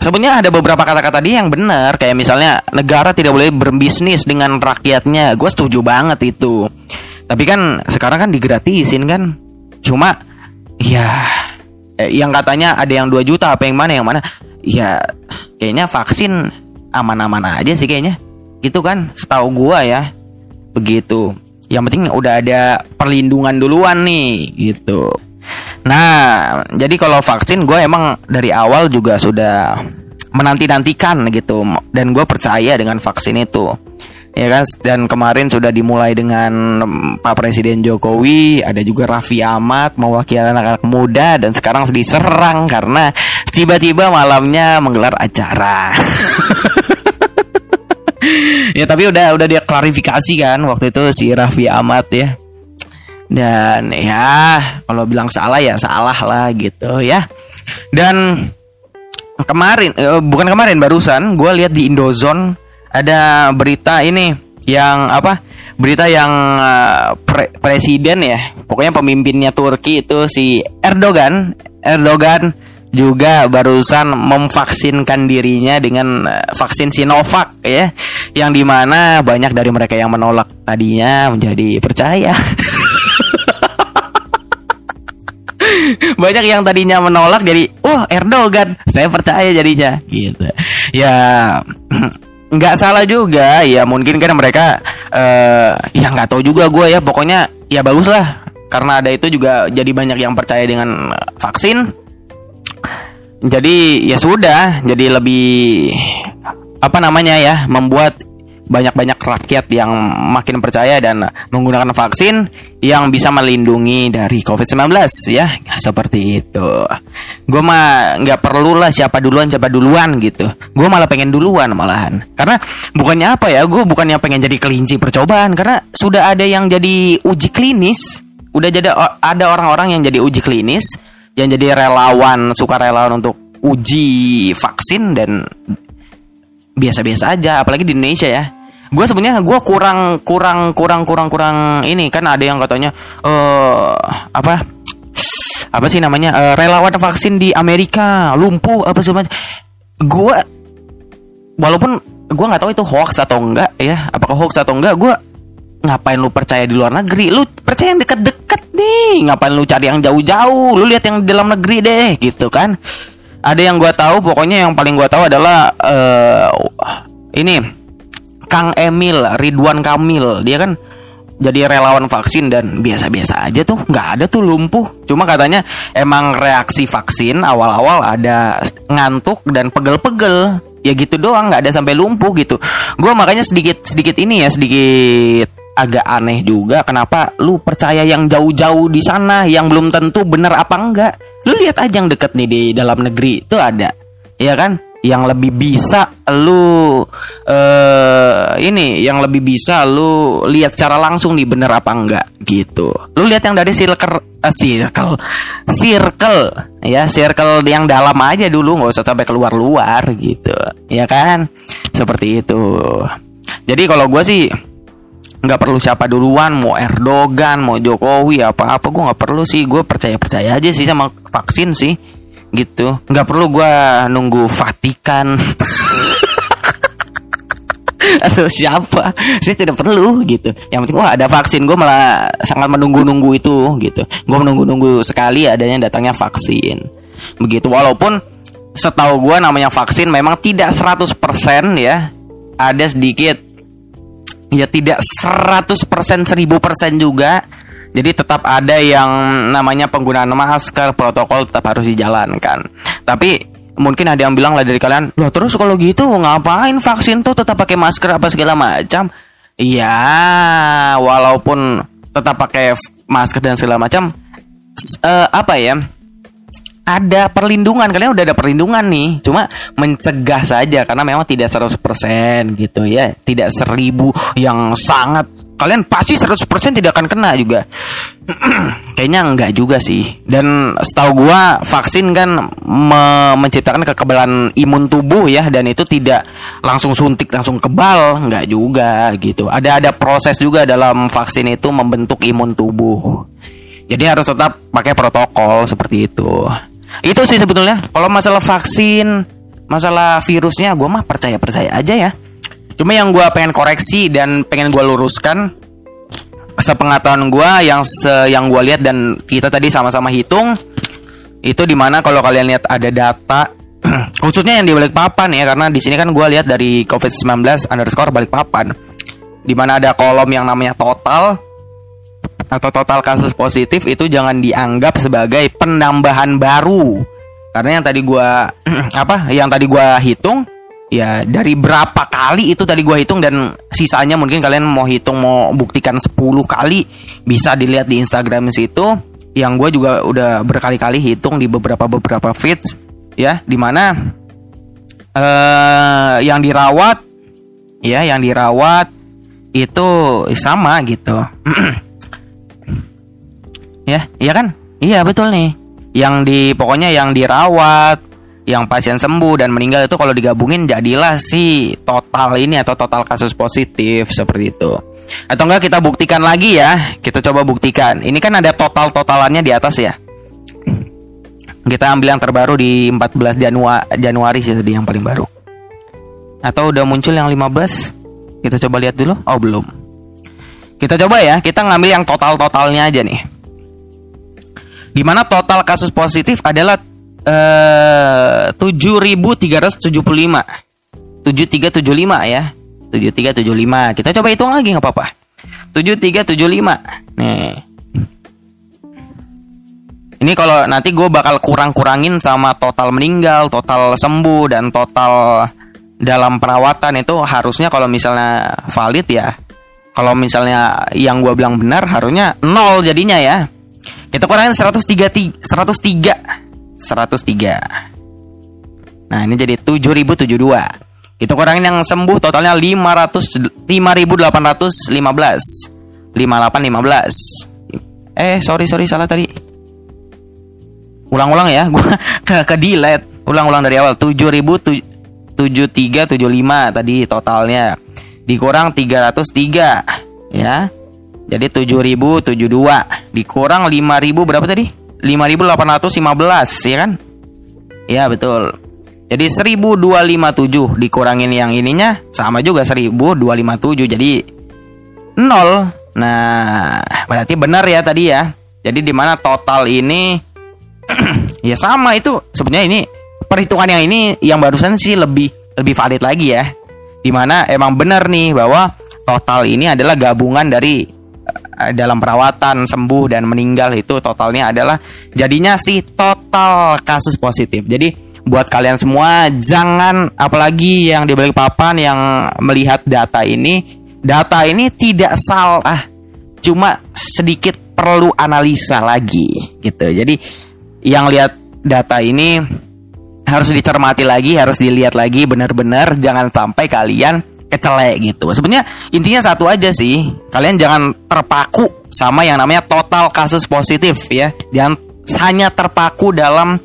Sebenarnya ada beberapa kata-kata dia yang benar kayak misalnya negara tidak boleh berbisnis dengan rakyatnya. Gue setuju banget itu. Tapi kan sekarang kan digratisin kan. Cuma ya eh, yang katanya ada yang 2 juta apa yang mana yang mana. Ya kayaknya vaksin aman-aman aja sih kayaknya. Itu kan setahu gua ya. Begitu. Yang penting udah ada perlindungan duluan nih gitu. Nah, jadi kalau vaksin gue emang dari awal juga sudah menanti-nantikan gitu dan gue percaya dengan vaksin itu ya kan dan kemarin sudah dimulai dengan Pak Presiden Jokowi ada juga Raffi Ahmad mewakili anak-anak muda dan sekarang diserang karena tiba-tiba malamnya menggelar acara ya tapi udah udah dia klarifikasi kan waktu itu si Raffi Ahmad ya. Dan ya kalau bilang salah ya salah lah gitu ya. Dan kemarin uh, bukan kemarin barusan gue lihat di Indozone ada berita ini yang apa? Berita yang uh, pre presiden ya pokoknya pemimpinnya Turki itu si Erdogan Erdogan juga barusan memvaksinkan dirinya dengan uh, vaksin Sinovac ya. Yang di mana banyak dari mereka yang menolak tadinya menjadi percaya. Banyak yang tadinya menolak jadi oh Erdogan saya percaya jadinya gitu. Ya nggak salah juga ya mungkin kan mereka uh, ya nggak tahu juga gue ya. Pokoknya ya bagus lah karena ada itu juga jadi banyak yang percaya dengan vaksin jadi ya sudah jadi lebih apa namanya ya membuat banyak-banyak rakyat yang makin percaya dan menggunakan vaksin yang bisa melindungi dari COVID-19 ya seperti itu. Gue mah nggak perlu lah siapa duluan siapa duluan gitu. Gue malah pengen duluan malahan. Karena bukannya apa ya, gue bukannya pengen jadi kelinci percobaan karena sudah ada yang jadi uji klinis, udah jadi ada orang-orang yang jadi uji klinis, yang jadi relawan sukarelawan untuk uji vaksin dan biasa-biasa aja apalagi di Indonesia ya. Gue sebenarnya gue kurang kurang kurang kurang kurang ini. Kan ada yang katanya uh, apa apa sih namanya uh, relawan vaksin di Amerika lumpuh apa sih gue walaupun gue nggak tahu itu hoax atau enggak ya apakah hoax atau enggak gue ngapain lu percaya di luar negeri? Lu percaya yang deket-deket nih. Ngapain lu cari yang jauh-jauh? Lu lihat yang di dalam negeri deh gitu kan? Ada yang gue tahu pokoknya yang paling gue tahu adalah uh, ini Kang Emil Ridwan Kamil. Dia kan jadi relawan vaksin dan biasa-biasa aja tuh. Nggak ada tuh lumpuh. Cuma katanya emang reaksi vaksin awal-awal ada ngantuk dan pegel-pegel. Ya gitu doang nggak ada sampai lumpuh gitu. Gue makanya sedikit sedikit ini ya sedikit agak aneh juga kenapa lu percaya yang jauh-jauh di sana yang belum tentu benar apa enggak lu lihat aja yang deket nih di dalam negeri itu ada ya kan yang lebih bisa lu uh, ini yang lebih bisa lu lihat secara langsung nih bener apa enggak gitu. Lu lihat yang dari circle uh, circle circle ya circle yang dalam aja dulu nggak usah sampai keluar luar gitu ya kan seperti itu. Jadi kalau gue sih nggak perlu siapa duluan mau Erdogan mau Jokowi apa apa gue nggak perlu sih gue percaya percaya aja sih sama vaksin sih gitu. Nggak perlu gue nunggu Vatikan. Atau siapa? Saya tidak perlu gitu. Yang penting wah ada vaksin. Gue malah sangat menunggu-nunggu itu gitu. Gue menunggu-nunggu sekali adanya datangnya vaksin. Begitu. Walaupun setahu gue namanya vaksin memang tidak 100% ya ada sedikit ya tidak 100% 1000% juga jadi tetap ada yang namanya penggunaan masker, protokol tetap harus dijalankan. Tapi mungkin ada yang bilang lah dari kalian, loh terus kalau gitu ngapain vaksin tuh tetap pakai masker apa segala macam? Iya, walaupun tetap pakai masker dan segala macam, uh, apa ya? Ada perlindungan kalian udah ada perlindungan nih cuma mencegah saja karena memang tidak 100% gitu ya tidak seribu yang sangat kalian pasti 100% tidak akan kena juga. Kayaknya enggak juga sih. Dan setahu gua vaksin kan me menciptakan kekebalan imun tubuh ya dan itu tidak langsung suntik langsung kebal, enggak juga gitu. Ada ada proses juga dalam vaksin itu membentuk imun tubuh. Jadi harus tetap pakai protokol seperti itu. Itu sih sebetulnya. Kalau masalah vaksin, masalah virusnya, gue mah percaya percaya aja ya. Cuma yang gue pengen koreksi dan pengen gue luruskan sepengetahuan gue yang se yang gue lihat dan kita tadi sama-sama hitung itu di mana kalau kalian lihat ada data khususnya yang di balik papan ya karena di sini kan gue lihat dari covid 19 underscore balik papan di mana ada kolom yang namanya total atau total kasus positif itu jangan dianggap sebagai penambahan baru. Karena yang tadi gue apa yang tadi gue hitung ya dari berapa kali itu tadi gue hitung dan sisanya mungkin kalian mau hitung mau buktikan 10 kali bisa dilihat di Instagram situ. Yang gue juga udah berkali-kali hitung di beberapa beberapa feeds ya di mana uh, yang dirawat ya yang dirawat itu sama gitu ya iya kan iya betul nih yang di pokoknya yang dirawat yang pasien sembuh dan meninggal itu kalau digabungin jadilah si total ini atau total kasus positif seperti itu. Atau enggak kita buktikan lagi ya, kita coba buktikan. Ini kan ada total-totalannya di atas ya. Kita ambil yang terbaru di 14 Januari, Januari sih tadi yang paling baru. Atau udah muncul yang 15? Kita coba lihat dulu. Oh, belum. Kita coba ya, kita ngambil yang total-totalnya aja nih. Di mana total kasus positif adalah Eh, tujuh ribu tiga ratus tujuh puluh lima. tujuh tiga tujuh lima ya. tujuh tiga tujuh lima. Kita coba hitung lagi nggak apa-apa. tujuh tiga tujuh lima. Nih. Ini kalau nanti gue bakal kurang-kurangin sama total meninggal total sembuh dan total dalam perawatan itu harusnya kalau misalnya valid ya. Kalau misalnya yang gue bilang benar harusnya nol jadinya ya kita kurangin 103 103 103. Nah, ini jadi 7072. Kita kurangin yang sembuh totalnya 500 5815. 5815. Eh, sorry sorry salah tadi. Ulang-ulang ya, gua ke ke delete. Ulang-ulang dari awal 707375 tadi totalnya. Dikurang 303 ya. Jadi 7072 dikurang 5000 berapa tadi? 5815 ya kan? Ya betul. Jadi 1257 dikurangin yang ininya sama juga 1257 jadi 0. Nah, berarti benar ya tadi ya. Jadi di mana total ini ya sama itu sebenarnya ini perhitungan yang ini yang barusan sih lebih lebih valid lagi ya. Di mana emang benar nih bahwa total ini adalah gabungan dari dalam perawatan sembuh dan meninggal itu totalnya adalah jadinya sih total kasus positif. Jadi buat kalian semua jangan apalagi yang di balik papan yang melihat data ini, data ini tidak salah, cuma sedikit perlu analisa lagi gitu. Jadi yang lihat data ini harus dicermati lagi, harus dilihat lagi benar-benar jangan sampai kalian kecelek gitu. Sebenarnya intinya satu aja sih, kalian jangan terpaku sama yang namanya total kasus positif ya. Jangan hanya terpaku dalam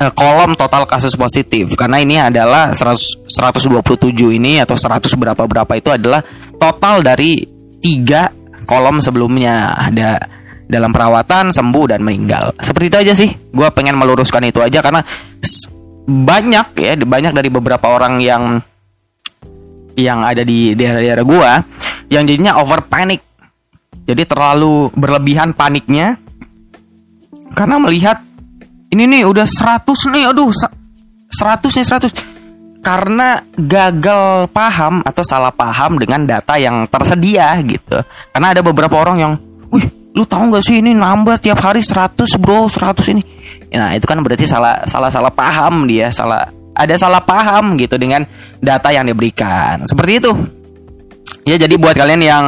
uh, kolom total kasus positif. Karena ini adalah 100, 127 ini atau 100 berapa berapa itu adalah total dari tiga kolom sebelumnya. Ada dalam perawatan sembuh dan meninggal. Seperti itu aja sih. Gue pengen meluruskan itu aja karena banyak ya banyak dari beberapa orang yang yang ada di daerah-daerah gua yang jadinya over panic. Jadi terlalu berlebihan paniknya karena melihat ini nih udah 100 nih aduh 100 nih 100 karena gagal paham atau salah paham dengan data yang tersedia gitu. Karena ada beberapa orang yang, "Wih, lu tahu nggak sih ini nambah tiap hari 100, Bro, 100 ini." Nah, itu kan berarti salah salah salah paham dia, salah ada salah paham gitu dengan data yang diberikan. Seperti itu. Ya jadi buat kalian yang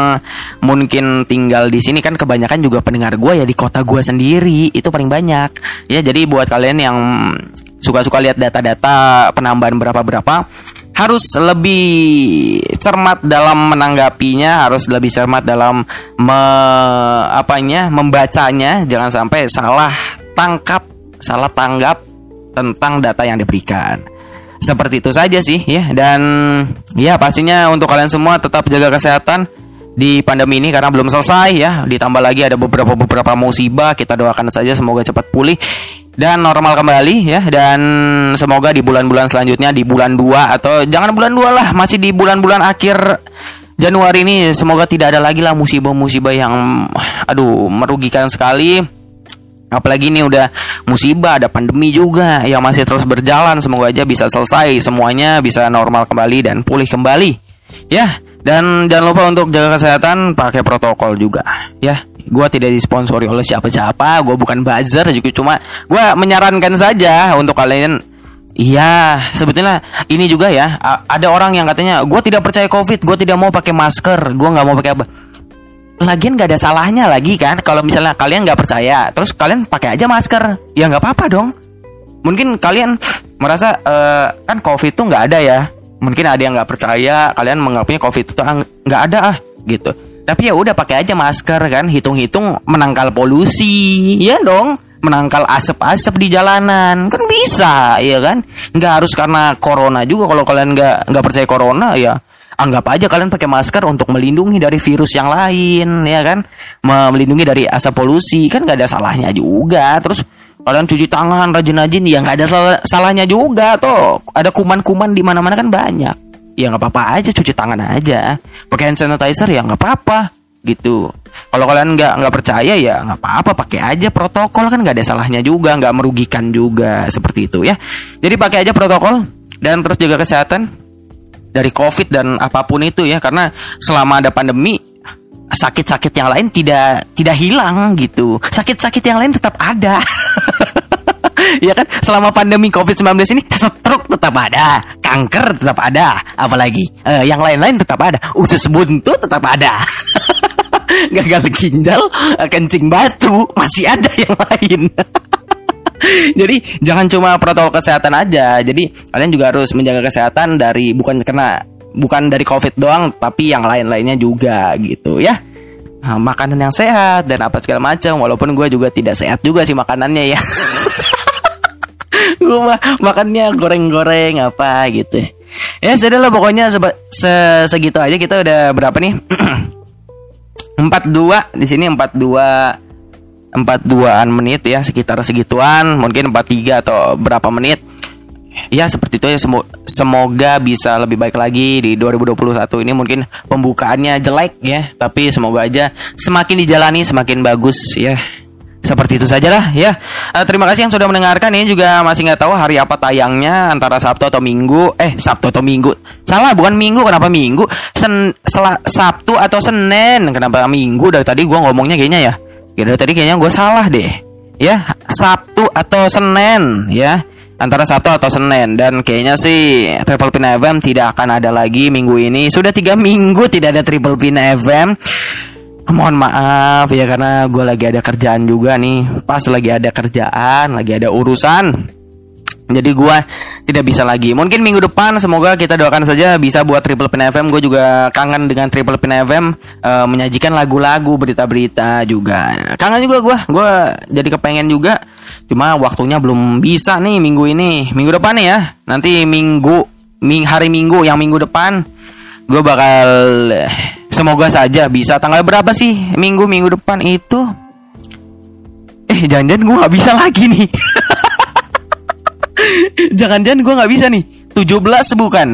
mungkin tinggal di sini kan kebanyakan juga pendengar gue ya di kota gue sendiri itu paling banyak. Ya jadi buat kalian yang suka-suka lihat data-data penambahan berapa-berapa harus lebih cermat dalam menanggapinya, harus lebih cermat dalam me, apanya membacanya, jangan sampai salah tangkap, salah tanggap tentang data yang diberikan seperti itu saja sih ya. Dan ya pastinya untuk kalian semua tetap jaga kesehatan di pandemi ini karena belum selesai ya. Ditambah lagi ada beberapa beberapa musibah. Kita doakan saja semoga cepat pulih dan normal kembali ya. Dan semoga di bulan-bulan selanjutnya di bulan 2 atau jangan bulan 2 lah masih di bulan-bulan akhir Januari ini semoga tidak ada lagi lah musibah-musibah yang aduh merugikan sekali apalagi ini udah musibah ada pandemi juga yang masih terus berjalan semoga aja bisa selesai semuanya bisa normal kembali dan pulih kembali ya dan jangan lupa untuk jaga kesehatan pakai protokol juga ya gue tidak disponsori oleh siapa-siapa gue bukan buzzer juga cuma gue menyarankan saja untuk kalian Iya, sebetulnya ini juga ya. Ada orang yang katanya, gue tidak percaya COVID, gue tidak mau pakai masker, gue nggak mau pakai apa. Lagian nggak ada salahnya lagi kan, kalau misalnya kalian nggak percaya, terus kalian pakai aja masker, ya nggak apa-apa dong. Mungkin kalian merasa uh, kan COVID itu nggak ada ya. Mungkin ada yang nggak percaya, kalian menganggapnya COVID itu nggak ada ah, gitu. Tapi ya udah pakai aja masker kan, hitung-hitung menangkal polusi, ya dong, menangkal asap-asap di jalanan kan bisa, ya kan? Nggak harus karena corona juga kalau kalian nggak nggak percaya corona ya anggap aja kalian pakai masker untuk melindungi dari virus yang lain, ya kan? Melindungi dari asap polusi. Kan nggak ada salahnya juga. Terus kalian cuci tangan rajin-rajin ya nggak ada salah salahnya juga. Tuh. Ada kuman-kuman di mana-mana kan banyak. Ya nggak apa-apa aja cuci tangan aja. Pakai hand sanitizer ya nggak apa-apa gitu. Kalau kalian nggak nggak percaya ya nggak apa-apa pakai aja protokol. Kan nggak ada salahnya juga nggak merugikan juga seperti itu ya. Jadi pakai aja protokol dan terus jaga kesehatan dari covid dan apa pun itu ya karena selama ada pandemi sakit-sakit yang lain tidak tidak hilang gitu sakit-sakit yang lain tetap ada ya kan selama pandemi COVID-19 ini stroke tetap ada, kanker tetap ada, apalagi uh, yang lain-lain tetap ada, usus buntu tetap ada. Gagal ginjal, kencing batu, masih ada yang lain. Jadi jangan cuma protokol kesehatan aja. Jadi kalian juga harus menjaga kesehatan dari bukan kena bukan dari COVID doang, tapi yang lain-lainnya juga gitu ya. Nah, makanan yang sehat dan apa segala macam. Walaupun gue juga tidak sehat juga sih makanannya ya. gue mah makannya goreng-goreng apa gitu ya sudah lah pokoknya se segitu aja kita udah berapa nih empat dua di sini empat dua empat duaan menit ya sekitar segituan mungkin empat tiga atau berapa menit ya seperti itu ya semoga bisa lebih baik lagi di 2021 ini mungkin pembukaannya jelek ya tapi semoga aja semakin dijalani semakin bagus ya seperti itu sajalah ya. Uh, terima kasih yang sudah mendengarkan. Ini juga masih nggak tahu hari apa tayangnya antara Sabtu atau Minggu. Eh Sabtu atau Minggu? Salah bukan Minggu. Kenapa Minggu? Sen Sabtu atau Senin? Kenapa Minggu? Dari tadi gue ngomongnya kayaknya ya. Dari tadi kayaknya gue salah deh. Ya Sabtu atau Senin ya. Antara Sabtu atau Senin. Dan kayaknya sih Triple Pin FM tidak akan ada lagi minggu ini. Sudah tiga minggu tidak ada Triple Pin FM mohon maaf ya karena gue lagi ada kerjaan juga nih. Pas lagi ada kerjaan lagi ada urusan jadi gue tidak bisa lagi. Mungkin minggu depan semoga kita doakan saja bisa buat Triple Pin FM gue juga kangen dengan Triple Pin FM uh, eh, menyajikan lagu-lagu berita-berita juga. Kangen juga gue gue jadi kepengen juga. Cuma waktunya belum bisa nih minggu ini. Minggu depan ya. Nanti minggu ming hari minggu yang minggu depan gue bakal Semoga saja bisa. Tanggal berapa sih minggu minggu depan itu? Eh jangan-jangan gue nggak bisa lagi nih. Jangan-jangan gue nggak bisa nih. 17 bukan?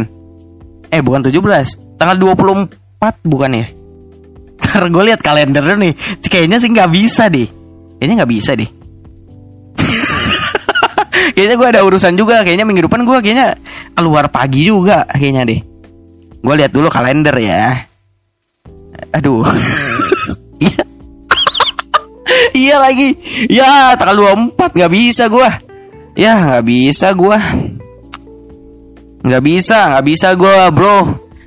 Eh bukan 17. Tanggal 24 bukan ya? Ntar gue lihat kalender nih. Kayaknya sih nggak bisa deh. Kayaknya nggak bisa deh. kayaknya gue ada urusan juga. Kayaknya minggu depan gue kayaknya keluar pagi juga. Kayaknya deh. Gue lihat dulu kalender ya aduh iya iya lagi ya tanggal 24 nggak bisa gua ya nggak bisa gua. Nggak bisa nggak bisa gua bro.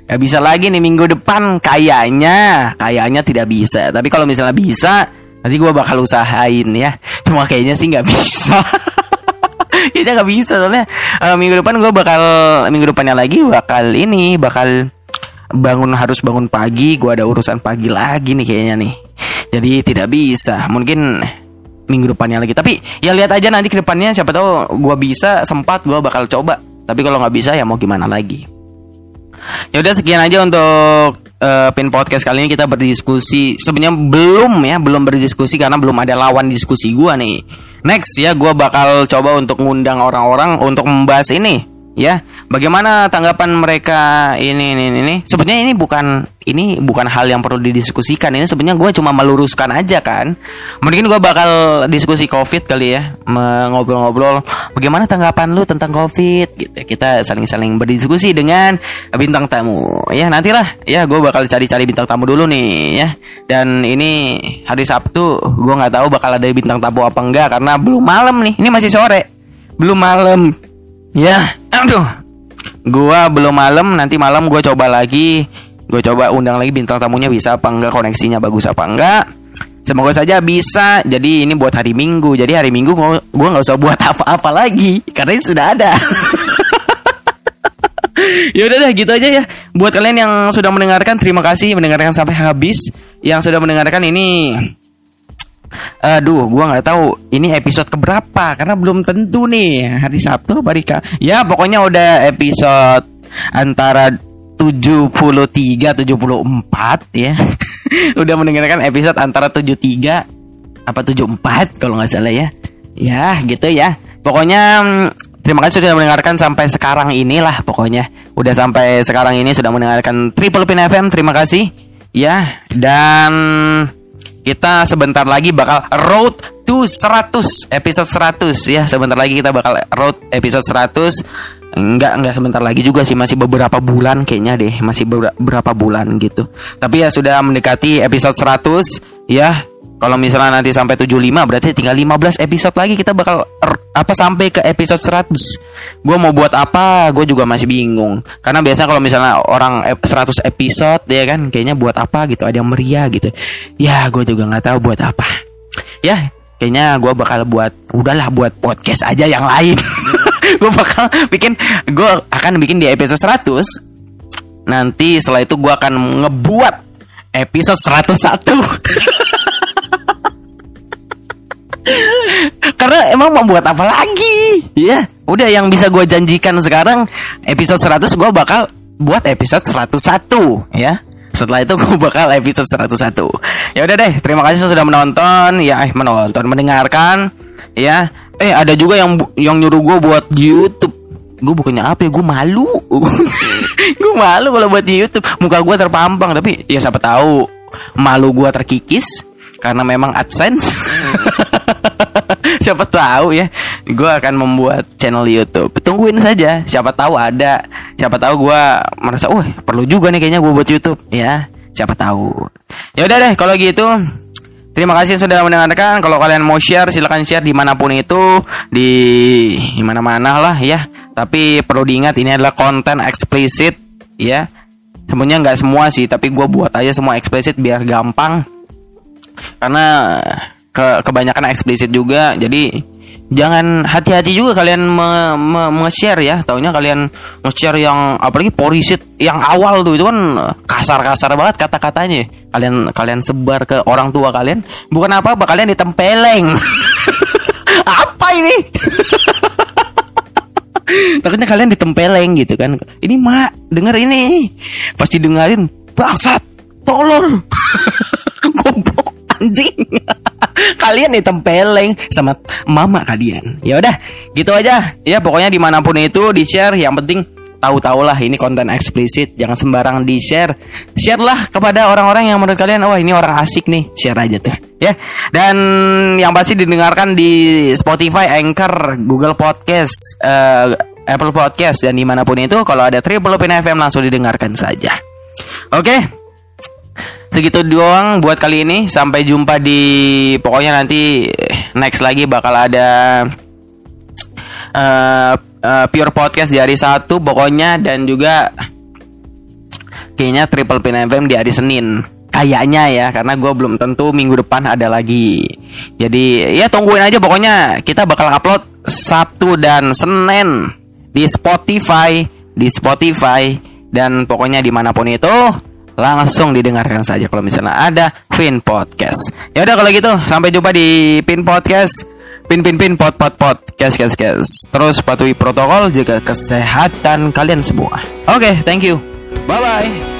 Nggak bisa lagi nih minggu depan kayaknya. Kayaknya tidak bisa. Tapi kalau misalnya bisa nanti gua bakal usahain ya. Cuma kayaknya sih nggak bisa. Kayaknya nggak bisa soalnya uh, minggu depan gue bakal minggu depannya lagi bakal ini bakal bangun harus bangun pagi. Gue ada urusan pagi lagi nih kayaknya nih. Jadi tidak bisa. Mungkin minggu depannya lagi. Tapi ya lihat aja nanti ke depannya siapa tahu gue bisa sempat gue bakal coba. Tapi kalau nggak bisa ya mau gimana lagi. Ya udah sekian aja untuk uh, pin podcast kali ini. Kita berdiskusi. Sebenarnya belum ya belum berdiskusi karena belum ada lawan diskusi gue nih. Next ya gue bakal coba untuk ngundang orang-orang untuk membahas ini ya bagaimana tanggapan mereka ini ini ini sebenarnya ini bukan ini bukan hal yang perlu didiskusikan. Ini sebenarnya gue cuma meluruskan aja kan. Mungkin gue bakal diskusi covid kali ya ngobrol-ngobrol bagaimana tanggapan lu tentang covid? Gitu. Kita saling-saling berdiskusi dengan bintang tamu. Ya nantilah. Ya gue bakal cari-cari bintang tamu dulu nih ya. Dan ini hari sabtu gue nggak tahu bakal ada bintang tamu apa enggak karena belum malam nih. Ini masih sore. Belum malam Ya, aduh. Gua belum malam, nanti malam gua coba lagi. Gue coba undang lagi bintang tamunya bisa apa enggak, koneksinya bagus apa enggak. Semoga saja bisa. Jadi ini buat hari Minggu. Jadi hari Minggu gue nggak usah buat apa-apa lagi karena ini sudah ada. ya udah deh gitu aja ya. Buat kalian yang sudah mendengarkan, terima kasih mendengarkan sampai habis. Yang sudah mendengarkan ini Aduh, gua nggak tahu ini episode keberapa karena belum tentu nih hari Sabtu Barika. Ya, pokoknya udah episode antara 73 74 ya. udah mendengarkan episode antara 73 apa 74 kalau nggak salah ya. Ya, gitu ya. Pokoknya mm, terima kasih sudah mendengarkan sampai sekarang inilah pokoknya. Udah sampai sekarang ini sudah mendengarkan Triple Pin FM. Terima kasih. Ya, dan kita sebentar lagi bakal road to 100 episode 100 ya sebentar lagi kita bakal road episode 100 enggak enggak sebentar lagi juga sih. Masih beberapa bulan kayaknya deh. Masih beberapa bulan gitu. Tapi ya sudah mendekati episode 100 ya kalau misalnya nanti sampai 75 berarti tinggal 15 episode lagi kita bakal apa sampai ke episode 100. Gue mau buat apa? Gue juga masih bingung. Karena biasanya kalau misalnya orang 100 episode ya kan kayaknya buat apa gitu, ada yang meriah gitu. Ya, gue juga nggak tahu buat apa. Ya, kayaknya gue bakal buat udahlah buat podcast aja yang lain. gue bakal bikin gue akan bikin di episode 100. Nanti setelah itu gue akan ngebuat episode 101. Karena emang mau buat apa lagi? Ya, udah yang bisa gue janjikan sekarang episode 100 gue bakal buat episode 101 ya. Setelah itu gue bakal episode 101. Ya udah deh, terima kasih sudah menonton, ya eh menonton, mendengarkan, ya. Eh ada juga yang yang nyuruh gue buat YouTube. Gue bukannya apa ya, gue malu. gue malu kalau buat YouTube. Muka gue terpampang, tapi ya siapa tahu malu gue terkikis karena memang AdSense. siapa tahu ya, gue akan membuat channel YouTube. Tungguin saja, siapa tahu ada, siapa tahu gue merasa, wah perlu juga nih kayaknya gue buat YouTube, ya. Siapa tahu. Ya udah deh, kalau gitu. Terima kasih sudah mendengarkan. Kalau kalian mau share, silahkan share di mana pun itu, di mana-mana lah ya. Tapi perlu diingat ini adalah konten eksplisit, ya. Sebenarnya nggak semua sih, tapi gue buat aja semua eksplisit biar gampang karena ke kebanyakan eksplisit juga jadi jangan hati-hati juga kalian nge-share ya. Taunya kalian nge-share yang apalagi polisit yang awal tuh itu kan kasar-kasar banget kata-katanya. Kalian kalian sebar ke orang tua kalian bukan apa-apa kalian ditempeleng. Apa ini? Takutnya kalian ditempeleng gitu kan. Ini mak denger ini. Pasti dengerin bangsat tolol. Goblok anjing. Kalian nih tempeleng sama mama kalian. Ya udah gitu aja. Ya pokoknya di mana pun itu di share yang penting tahu-tahu lah ini konten eksplisit. Jangan sembarang di share share lah kepada orang-orang yang menurut kalian wah ini orang asik nih. Share aja tuh ya. Dan yang pasti didengarkan di Spotify Anchor Google Podcast uh, Apple Podcast dan di mana pun itu kalau ada Triple Pin FM langsung didengarkan saja. Oke? okay? Segitu doang buat kali ini. Sampai jumpa di pokoknya nanti next lagi bakal ada uh, pure podcast di hari Sabtu pokoknya. Dan juga kayaknya Triple Pin FM di hari Senin. Kayaknya ya karena gue belum tentu minggu depan ada lagi. Jadi ya tungguin aja. Pokoknya kita bakal upload Sabtu dan Senin di Spotify di Spotify dan pokoknya di mana pun itu langsung didengarkan saja kalau misalnya ada Pin Podcast. Ya udah kalau gitu sampai jumpa di Pin Podcast. Pin pin pin pot pot pot kes kes kes. Terus patuhi protokol jaga kesehatan kalian semua. Oke, okay, thank you. Bye bye.